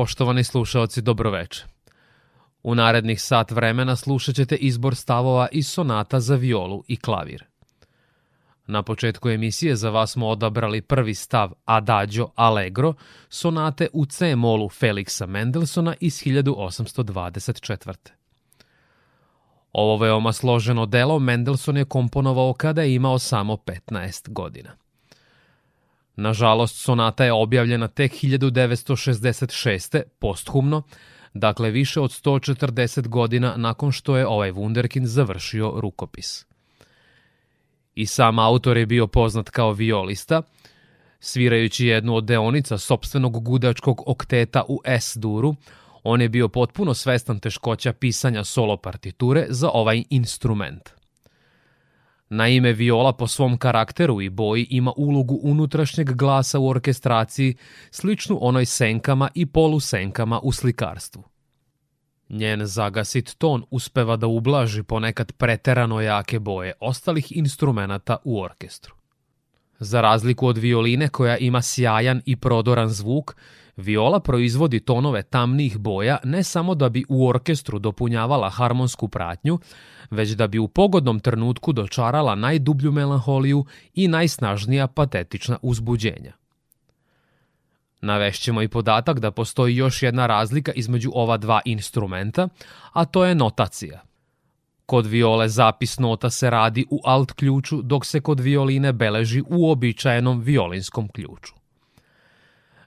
Poštovani slušaoci, dobroveče. U narednih sat vremena slušat ćete izbor stavova iz sonata za violu i klavir. Na početku emisije za vas smo odabrali prvi stav Adagio Allegro, sonate u C molu Felixa Mendelsona iz 1824. Ovo veoma složeno delo Mendelson je komponovao kada je imao samo 15 godina. Nažalost, sonata je objavljena tek 1966. posthumno, dakle više od 140 godina nakon što je ovaj Wunderkind završio rukopis. I sam autor je bio poznat kao violista, svirajući jednu od deonica sobstvenog gudačkog okteta u S-duru, on je bio potpuno svestan teškoća pisanja solo partiture za ovaj instrument – Naime, viola po svom karakteru i boji ima ulogu unutrašnjeg glasa u orkestraciji, sličnu onoj senkama i polusenkama u slikarstvu. Njen zagasit ton uspeva da ublaži ponekad preterano jake boje ostalih instrumenata u orkestru. Za razliku od violine koja ima sjajan i prodoran zvuk, Viola proizvodi tonove tamnih boja ne samo da bi u orkestru dopunjavala harmonsku pratnju, već da bi u pogodnom trenutku dočarala najdublju melanholiju i najsnažnija patetična uzbuđenja. Navešćemo i podatak da postoji još jedna razlika između ova dva instrumenta, a to je notacija. Kod viole zapis nota se radi u alt ključu, dok se kod violine beleži u običajenom violinskom ključu.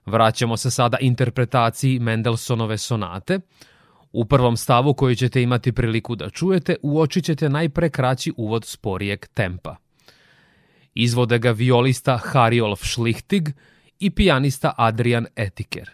Vraćamo se sada interpretaciji Mendelsonove sonate. U prvom stavu koji ćete imati priliku da čujete, uočit ćete najprekraći uvod sporijeg tempa. Izvode ga violista Hariolf Schlichtig i pijanista Adrian Etiker.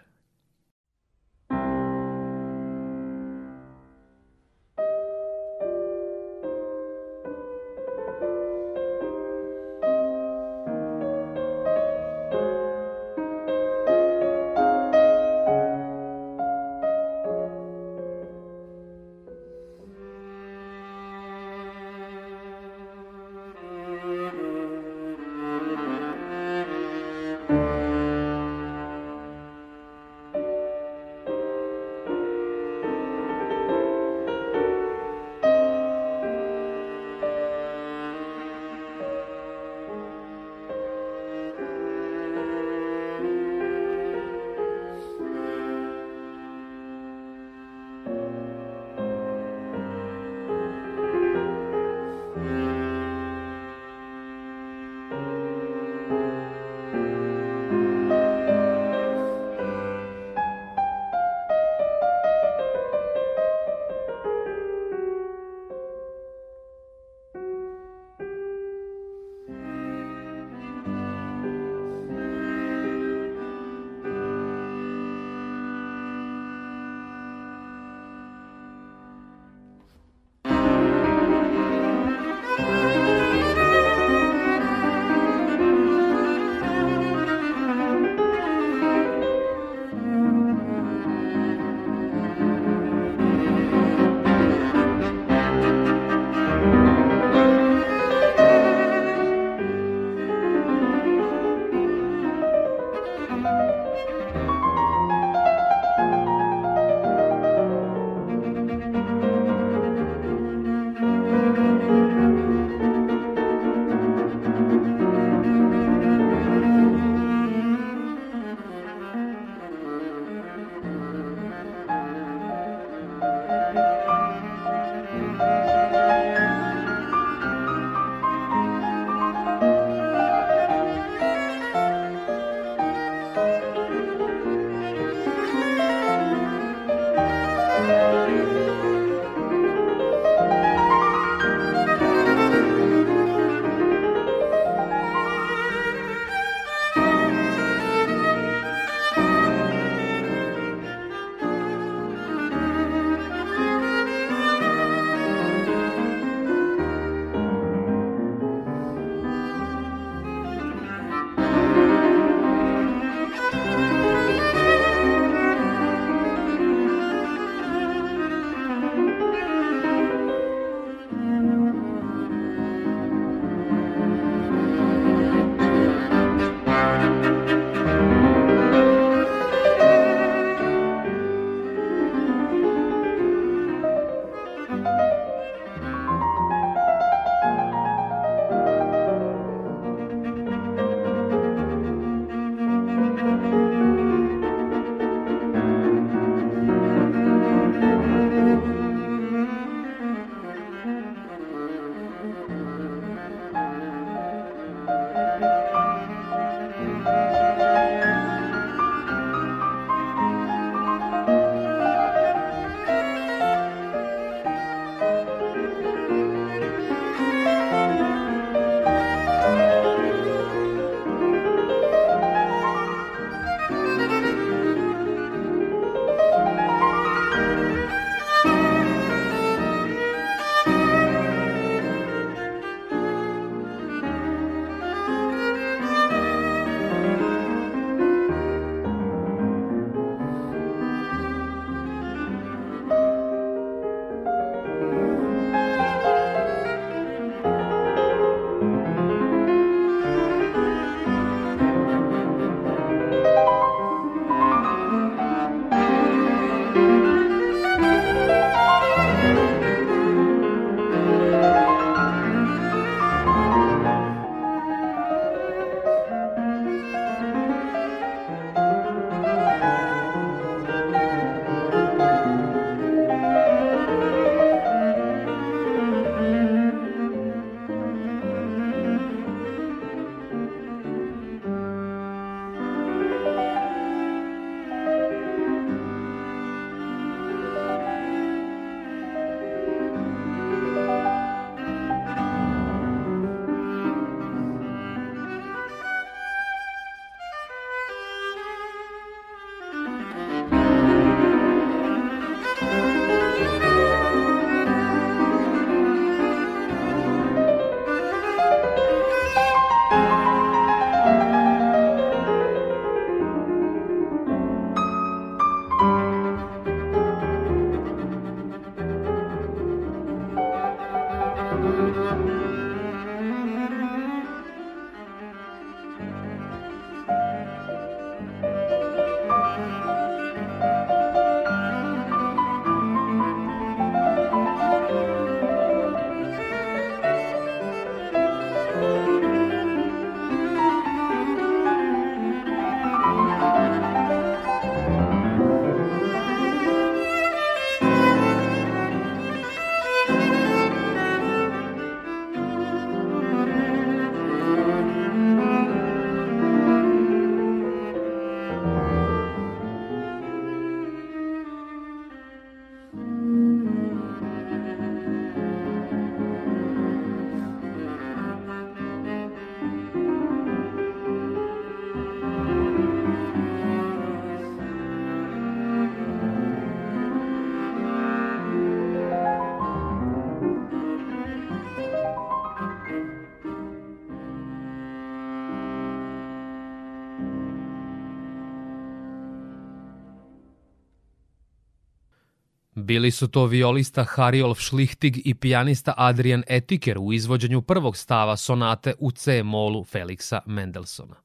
Bili su to violista Hariolf Schlichtig i pijanista Adrian Etiker u izvođenju prvog stava sonate u C-molu Feliksa Mendelsona.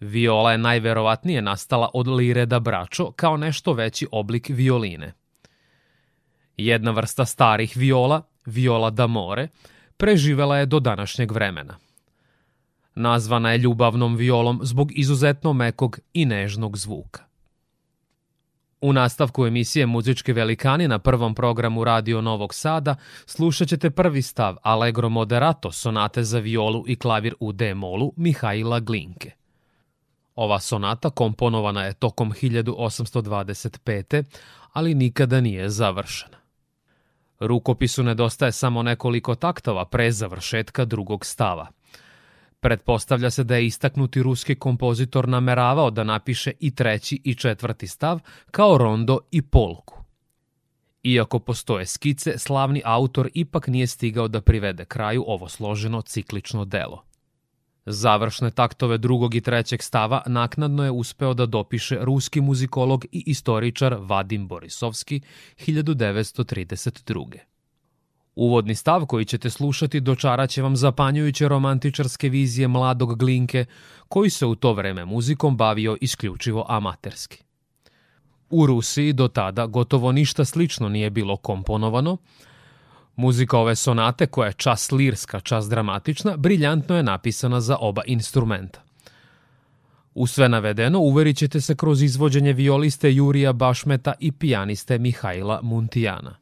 Viola je najverovatnije nastala od lire da bračo kao nešto veći oblik violine. Jedna vrsta starih viola, viola da more, preživela je do današnjeg vremena. Nazvana je ljubavnom violom zbog izuzetno mekog i nežnog zvuka. U nastavku emisije Muzički velikani na prvom programu Radio Novog Sada slušat ćete prvi stav Allegro Moderato sonate za violu i klavir u D-molu Mihajla Glinke. Ova sonata komponovana je tokom 1825. ali nikada nije završena. Rukopisu nedostaje samo nekoliko taktova pre završetka drugog stava – Pretpostavlja se da je istaknuti ruski kompozitor nameravao da napiše i treći i četvrti stav, kao rondo i polku. Iako postoje skice, slavni autor ipak nije stigao da privede kraju ovo složeno ciklično delo. Završne taktove drugog i trećeg stava naknadno je uspeo da dopiše ruski muzikolog i istoričar Vadim Borisovski 1932. Uvodni stav koji ćete slušati dočaraće vam zapanjujuće romantičarske vizije mladog Glinke, koji se u to vreme muzikom bavio isključivo amaterski. U Rusiji do tada gotovo ništa slično nije bilo komponovano. Muzika ove sonate, koja je čas lirska, čas dramatična, briljantno je napisana za oba instrumenta. U sve navedeno uverit ćete se kroz izvođenje violiste Jurija Bašmeta i pijaniste Mihajla Muntijana.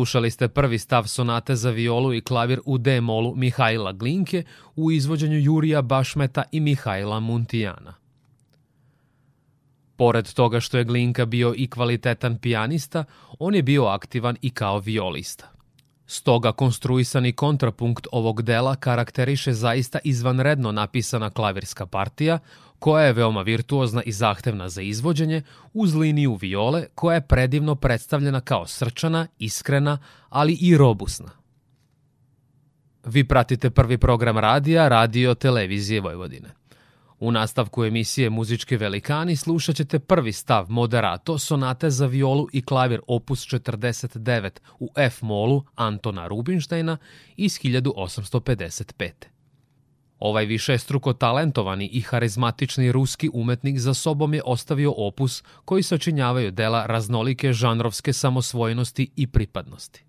Slušali ste prvi stav sonate za violu i klavir u D-molu Mihajla Glinke u izvođenju Jurija Bašmeta i Mihajla Muntijana. Pored toga što je Glinka bio i kvalitetan pijanista, on je bio aktivan i kao violista. Stoga konstruisani kontrapunkt ovog dela karakteriše zaista izvanredno napisana klavirska partija, koja je veoma virtuozna i zahtevna za izvođenje, uz liniju viole koja je predivno predstavljena kao srčana, iskrena, ali i robusna. Vi pratite prvi program radija Radio Televizije Vojvodine. U nastavku emisije Muzički velikani slušat ćete prvi stav moderato sonate za violu i klavir opus 49 u F-molu Antona Rubinštajna iz 1855. Ovaj više struko talentovani i harizmatični ruski umetnik za sobom je ostavio opus koji sačinjavaju dela raznolike žanrovske samosvojenosti i pripadnosti.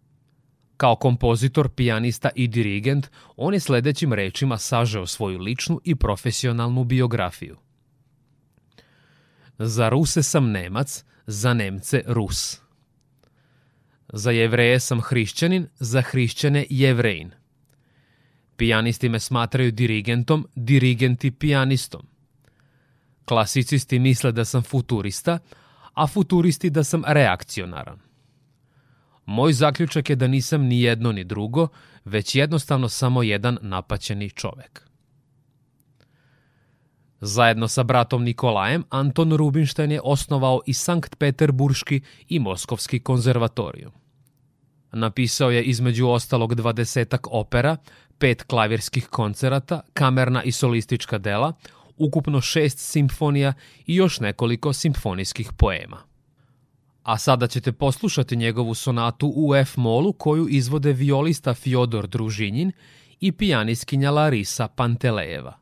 Kao kompozitor, pijanista i dirigent, on je sledećim rečima sažeo svoju ličnu i profesionalnu biografiju. Za Ruse sam Nemac, za Nemce Rus. Za Jevreje sam hrišćanin, za hrišćane Jevrejin – Pijanisti me smatraju dirigentom, dirigenti pijanistom. Klasicisti misle da sam futurista, a futuristi da sam reakcionaran. Moj zaključak je da nisam ni jedno ni drugo, već jednostavno samo jedan napaćeni čovek. Zajedno sa bratom Nikolajem, Anton Rubinštajn je osnovao i Sankt Peterburški i Moskovski konzervatorijum. Napisao je između ostalog dvadesetak opera, pet klavirskih koncerata, kamerna i solistička dela, ukupno šest simfonija i još nekoliko simfonijskih poema. A sada ćete poslušati njegovu sonatu u F-molu koju izvode violista Fjodor Družinjin i pijaniskinja Larisa Pantelejeva.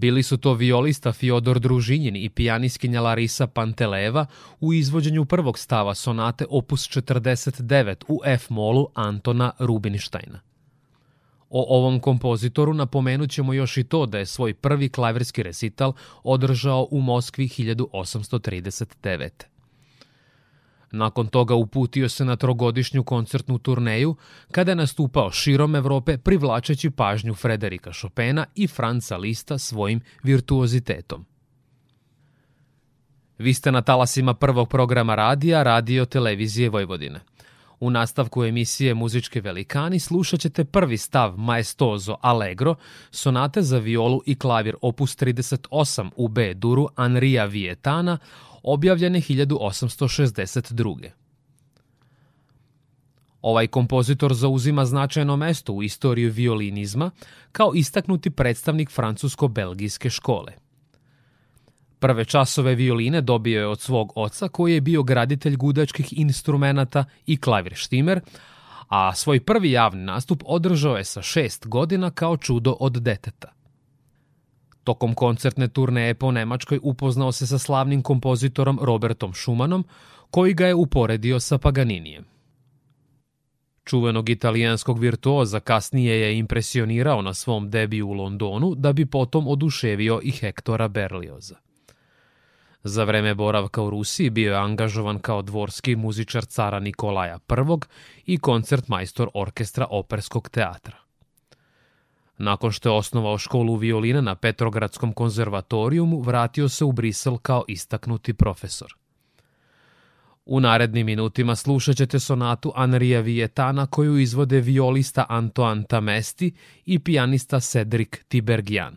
Bili su to violista Fiodor Družinjin i pijaniskinja Larisa Panteleva u izvođenju prvog stava sonate opus 49 u F-molu Antona Rubinštajna. O ovom kompozitoru napomenut ćemo još i to da je svoj prvi klavirski resital održao u Moskvi 1839. Nakon toga uputio se na trogodišnju koncertnu turneju kada je nastupao širom Evrope privlačeći pažnju Frederika Chopina i Franca Lista svojim virtuozitetom. Vi ste na talasima prvog programa radija Radio Televizije Vojvodine. U nastavku emisije Muzičke velikani slušat ćete prvi stav Maestoso Allegro, sonate za violu i klavir opus 38 u B duru Anrija Vietana, objavljene 1862. Ovaj kompozitor zauzima značajno mesto u istoriji violinizma kao istaknuti predstavnik francusko-belgijske škole. Prve časove violine dobio je od svog oca koji je bio graditelj gudačkih instrumenata i klavir štimer, a svoj prvi javni nastup održao je sa šest godina kao čudo od deteta. Tokom koncertne turneje po Nemačkoj upoznao se sa slavnim kompozitorom Robertom Schumannom, koji ga je uporedio sa Paganinijem. Čuvenog italijanskog virtuoza kasnije je impresionirao na svom debiju u Londonu da bi potom oduševio i Hektora Berlioza. Za vreme boravka u Rusiji bio je angažovan kao dvorski muzičar cara Nikolaja I i koncertmajstor orkestra operskog teatra. Nakon što je osnovao školu violina na Petrogradskom konzervatorijumu, vratio se u Brisel kao istaknuti profesor. U narednim minutima slušat ćete sonatu Anrija Vijetana koju izvode violista Antoine Tamesti i pijanista Cedric Tibergian.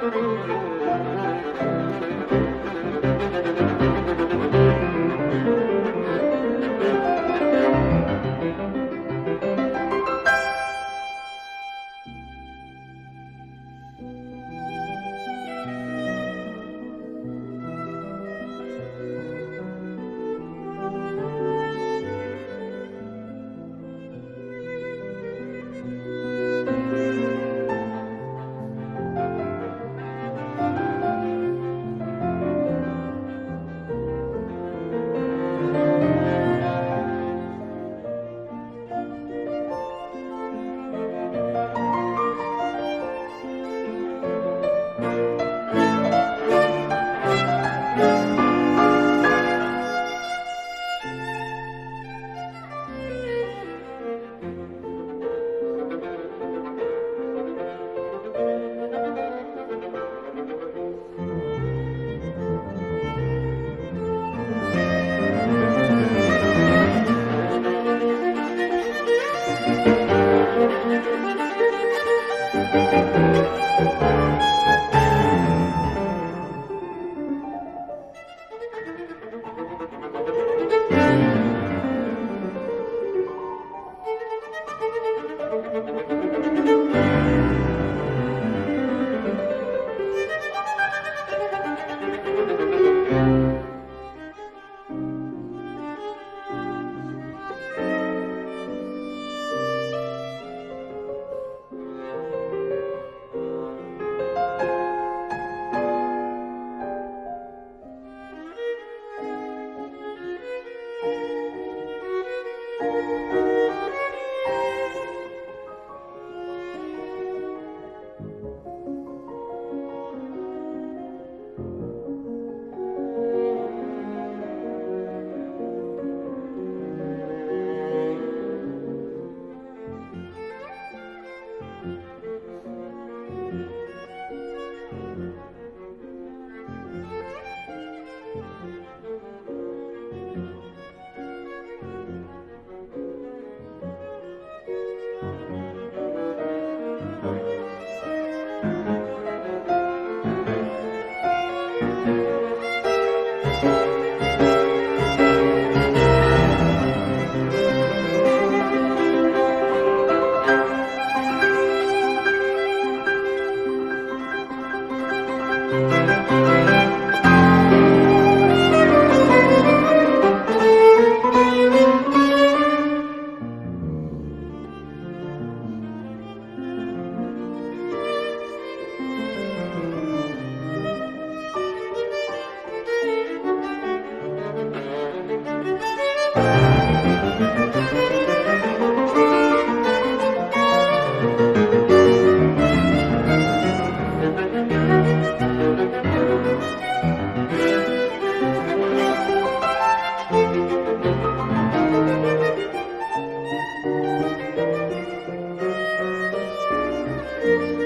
Thank you. Thank you.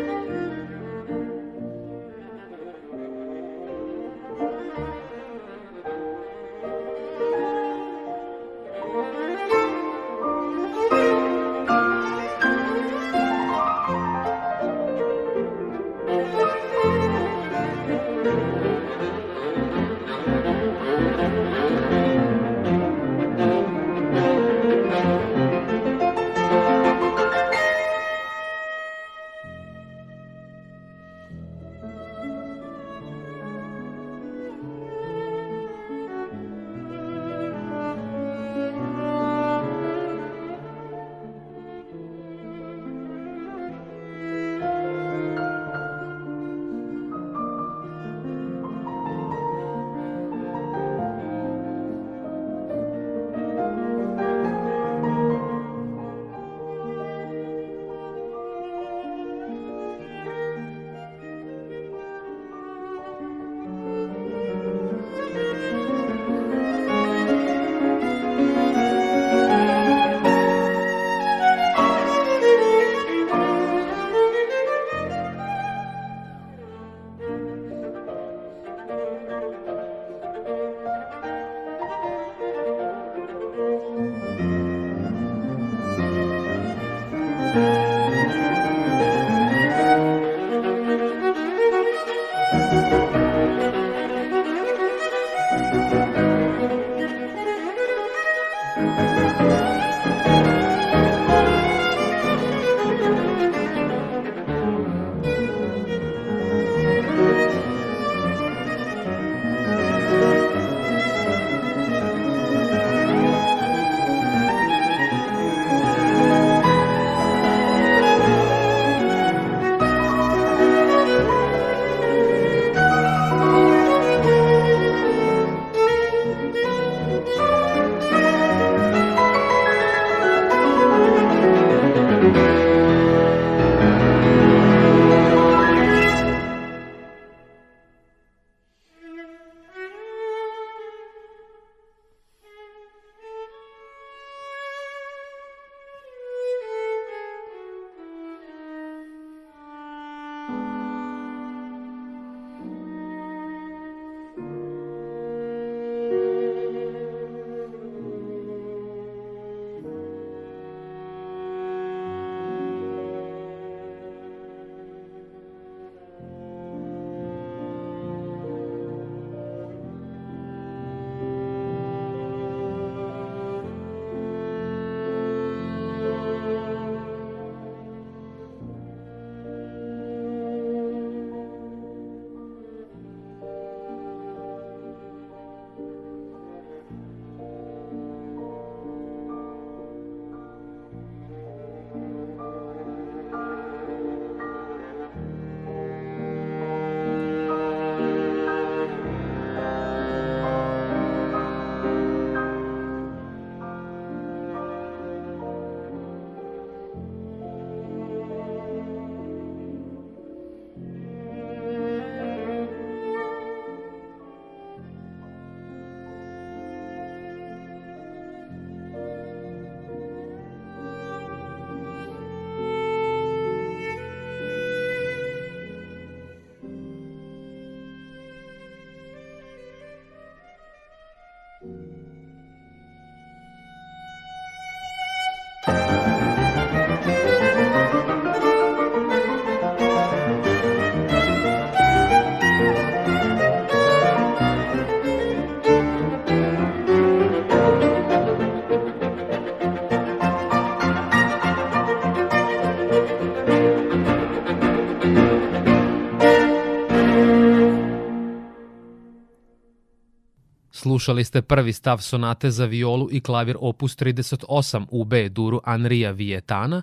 Slušali ste prvi stav sonate za violu i klavir opus 38 u B duru Anrija Vietana,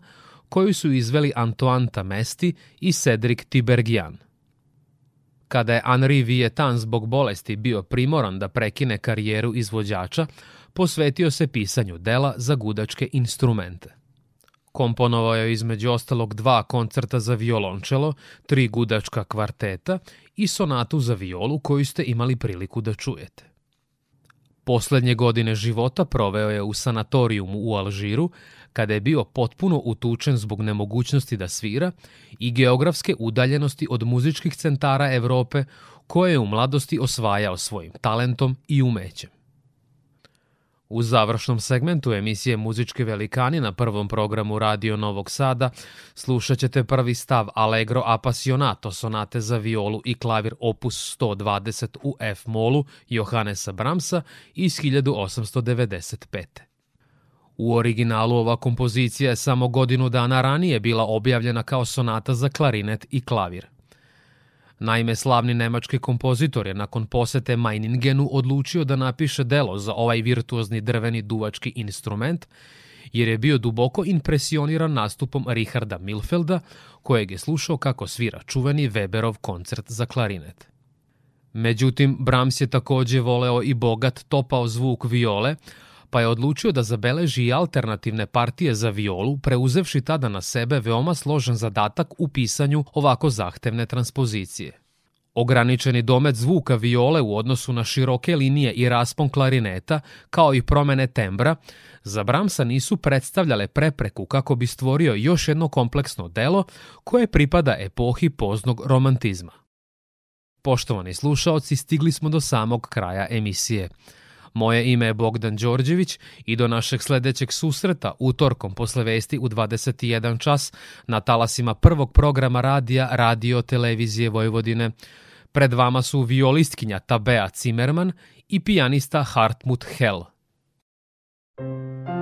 koju su izveli Antoine Tamesti i Cedric Tibergian. Kada je Henri Vietan zbog bolesti bio primoran da prekine karijeru izvođača, posvetio se pisanju dela za gudačke instrumente. Komponovao je između ostalog dva koncerta za violončelo, tri gudačka kvarteta i sonatu za violu koju ste imali priliku da čujete. Poslednje godine života proveo je u sanatorijumu u Alžiru, kada je bio potpuno utučen zbog nemogućnosti da svira i geografske udaljenosti od muzičkih centara Evrope koje je u mladosti osvajao svojim talentom i umećem. U završnom segmentu emisije Muzički velikani na prvom programu Radio Novog Sada slušat ćete prvi stav Allegro Appassionato sonate za violu i klavir opus 120 u F-molu Johannesa Bramsa iz 1895. U originalu ova kompozicija je samo godinu dana ranije bila objavljena kao sonata za klarinet i klavir. Naime, slavni nemački kompozitor je nakon posete Meiningenu odlučio da napiše delo za ovaj virtuozni drveni duvački instrument, jer je bio duboko impresioniran nastupom Richarda Milfelda, kojeg je slušao kako svira čuveni Weberov koncert za klarinet. Međutim, Brahms je takođe voleo i bogat topao zvuk viole, pa je odlučio da zabeleži i alternativne partije za violu, preuzevši tada na sebe veoma složen zadatak u pisanju ovako zahtevne transpozicije. Ograničeni domet zvuka viole u odnosu na široke linije i raspon klarineta, kao i promene tembra, za Bramsa nisu predstavljale prepreku kako bi stvorio još jedno kompleksno delo koje pripada epohi poznog romantizma. Poštovani slušaoci, stigli smo do samog kraja emisije. Moje ime je Bogdan Đorđević i do našeg sledećeg susreta utorkom posle vesti u 21 čas na talasima prvog programa radija Radio Televizije Vojvodine. Pred vama su violistkinja Tabea Cimerman i pijanista Hartmut Hell. Thank you.